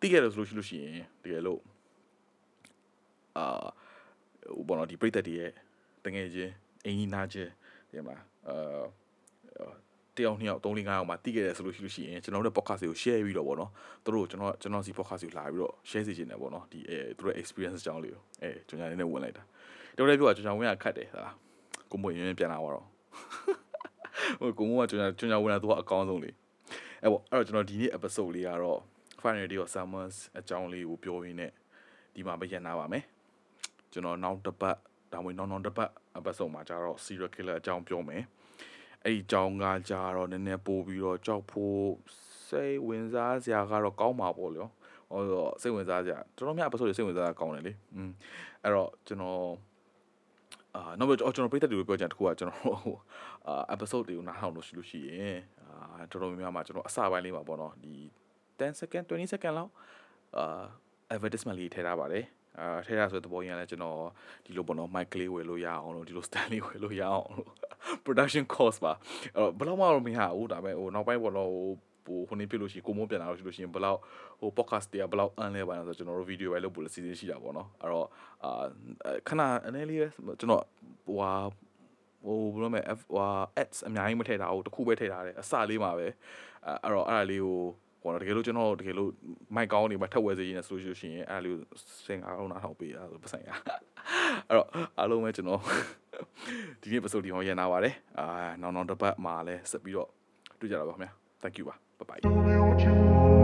တိခဲ့တယ်ဆိုလို့ရှိလို့ရှိရင်တကယ်လို့အာဟိုဘောနော်ဒီပြိတ္တတည်းရဲ့တငယ်ချင်းအင်းကြီးနာချင်း ဒီမှာအာတယောက်နှစ်ယောက်၃၄၅ယောက်မှတီးခဲ့တယ်ဆိုလို့ရှိလို့ရှိရင်ကျွန်တော်တို့ podcast ကို share ပြီးတော့ဗောနော်သူတို့ကျွန်တော်ကျွန်တော်စီ podcast ကိုလာပြီးတော့ share စီခြင်းတယ်ဗောနော်ဒီအဲသူတို့ experience အကြောင်းလေးကိုအဲကျွန်တော်လည်းဝင်လိုက်တာတော်တော်ပြောတာကျွန်တော်ဝင်ရခတ်တယ်ဟာကိုမို့ရင်းပြန်လာတော့ဟိုကိုမို့ကကျွန်တော်ကျွန်တော်ဝင်လာသူကအကောင်းဆုံးလေအဲဗောအဲ့တော့ကျွန်တော်ဒီနေ့ episode လေးကတော့ final day of summers အကြောင်းလေးကိုပြောရင်းနဲ့ဒီမှာပဲရန်နာပါမယ်ကျွန်တော်နောက်တစ်ပတ် ဒါမှမဟုတ်နောက်နောက်တစ်ပတ် episode မှာကျတော့ serial killer အကြောင်းပြောမယ်အဲ့ဒီကြောင်းကကြတော့နည်းနည်းပို့ပြီးတော့ကြောက်ဖို့စိတ်ဝင်စားစရာကတော့ကောင်းမှာပေါ့လေဟောတော့စိတ်ဝင်စားစရာတော်တော်များ episode တွေစိတ်ဝင်စားတာကောင်းတယ်လေอืมအဲ့တော့ကျွန်တော်အာနောက်ပြီးကျွန်တော်ပြည့်တဲ့လူတွေပြောကြတခုကကျွန်တော်အာ episode တွေကိုနားထောင်လို့ရှိလို့ရှိရင်အာတော်တော်များများမှာကျွန်တော်အစပိုင်းလေးမှာပေါ့နော်ဒီ10 second 20 second လောက်အာ advertisement လေးထည့်ထားပါတယ် အာထဲရဆိုတဲ့သဘောရင်းလည်းကျွန်တော်ဒီလိုပေါ့နော် mic လေးဝယ်လို့ရအောင်လို့ဒီလို stand လေးဝယ်လို့ရအောင်လို့ production cost ပါအဲ့တော့ဘယ်လောက်မှတော့မရဘူးဒါပေမဲ့ဟိုနောက်ပိုင်းပေါ့နော်ဟိုဟိုခုနေပြလို့ရှိရင်ကိုမိုးပြန်လာလို့ရှိလို့ရှိရင်ဘယ်လောက်ဟို podcast တွေကဘယ်လောက်အန်လဲပါလဲဆိုတော့ကျွန်တော်တို့ video ပဲလုပ်ဖို့စီစဉ်ရှိတာပေါ့နော်အဲ့တော့အာခဏအနေလေးကျွန်တော်ဟိုဟာဟိုဘယ်လိုမလဲဟို ads အများကြီးမထည့်တာဟိုတခုပဲထည့်ထားတယ်အစလေးမှာပဲအဲ့တော့အဲ့ဒါလေးကို ဟိုတကယ်လို့ကျွန်တော်တကယ်လို့မိုက်ကောင်းနေမှာထက်ဝဲစေးရင်းနဲ့ဆိုလို့ရှိရင်အဲ့လိုစင်အားလုံးနားထောင်ပေးတာဆိုပတ်ဆိုင်ရအဲ့တော့အားလုံးပဲကျွန်တော်ဒီနေ့ episode ဒီဟောရန်နာပါတယ်အာနောက်နောက်တစ်ပတ်မှာလည်းဆက်ပြီးတော့တွေ့ကြတာပါခင်ဗျာ thank you ပါ bye bye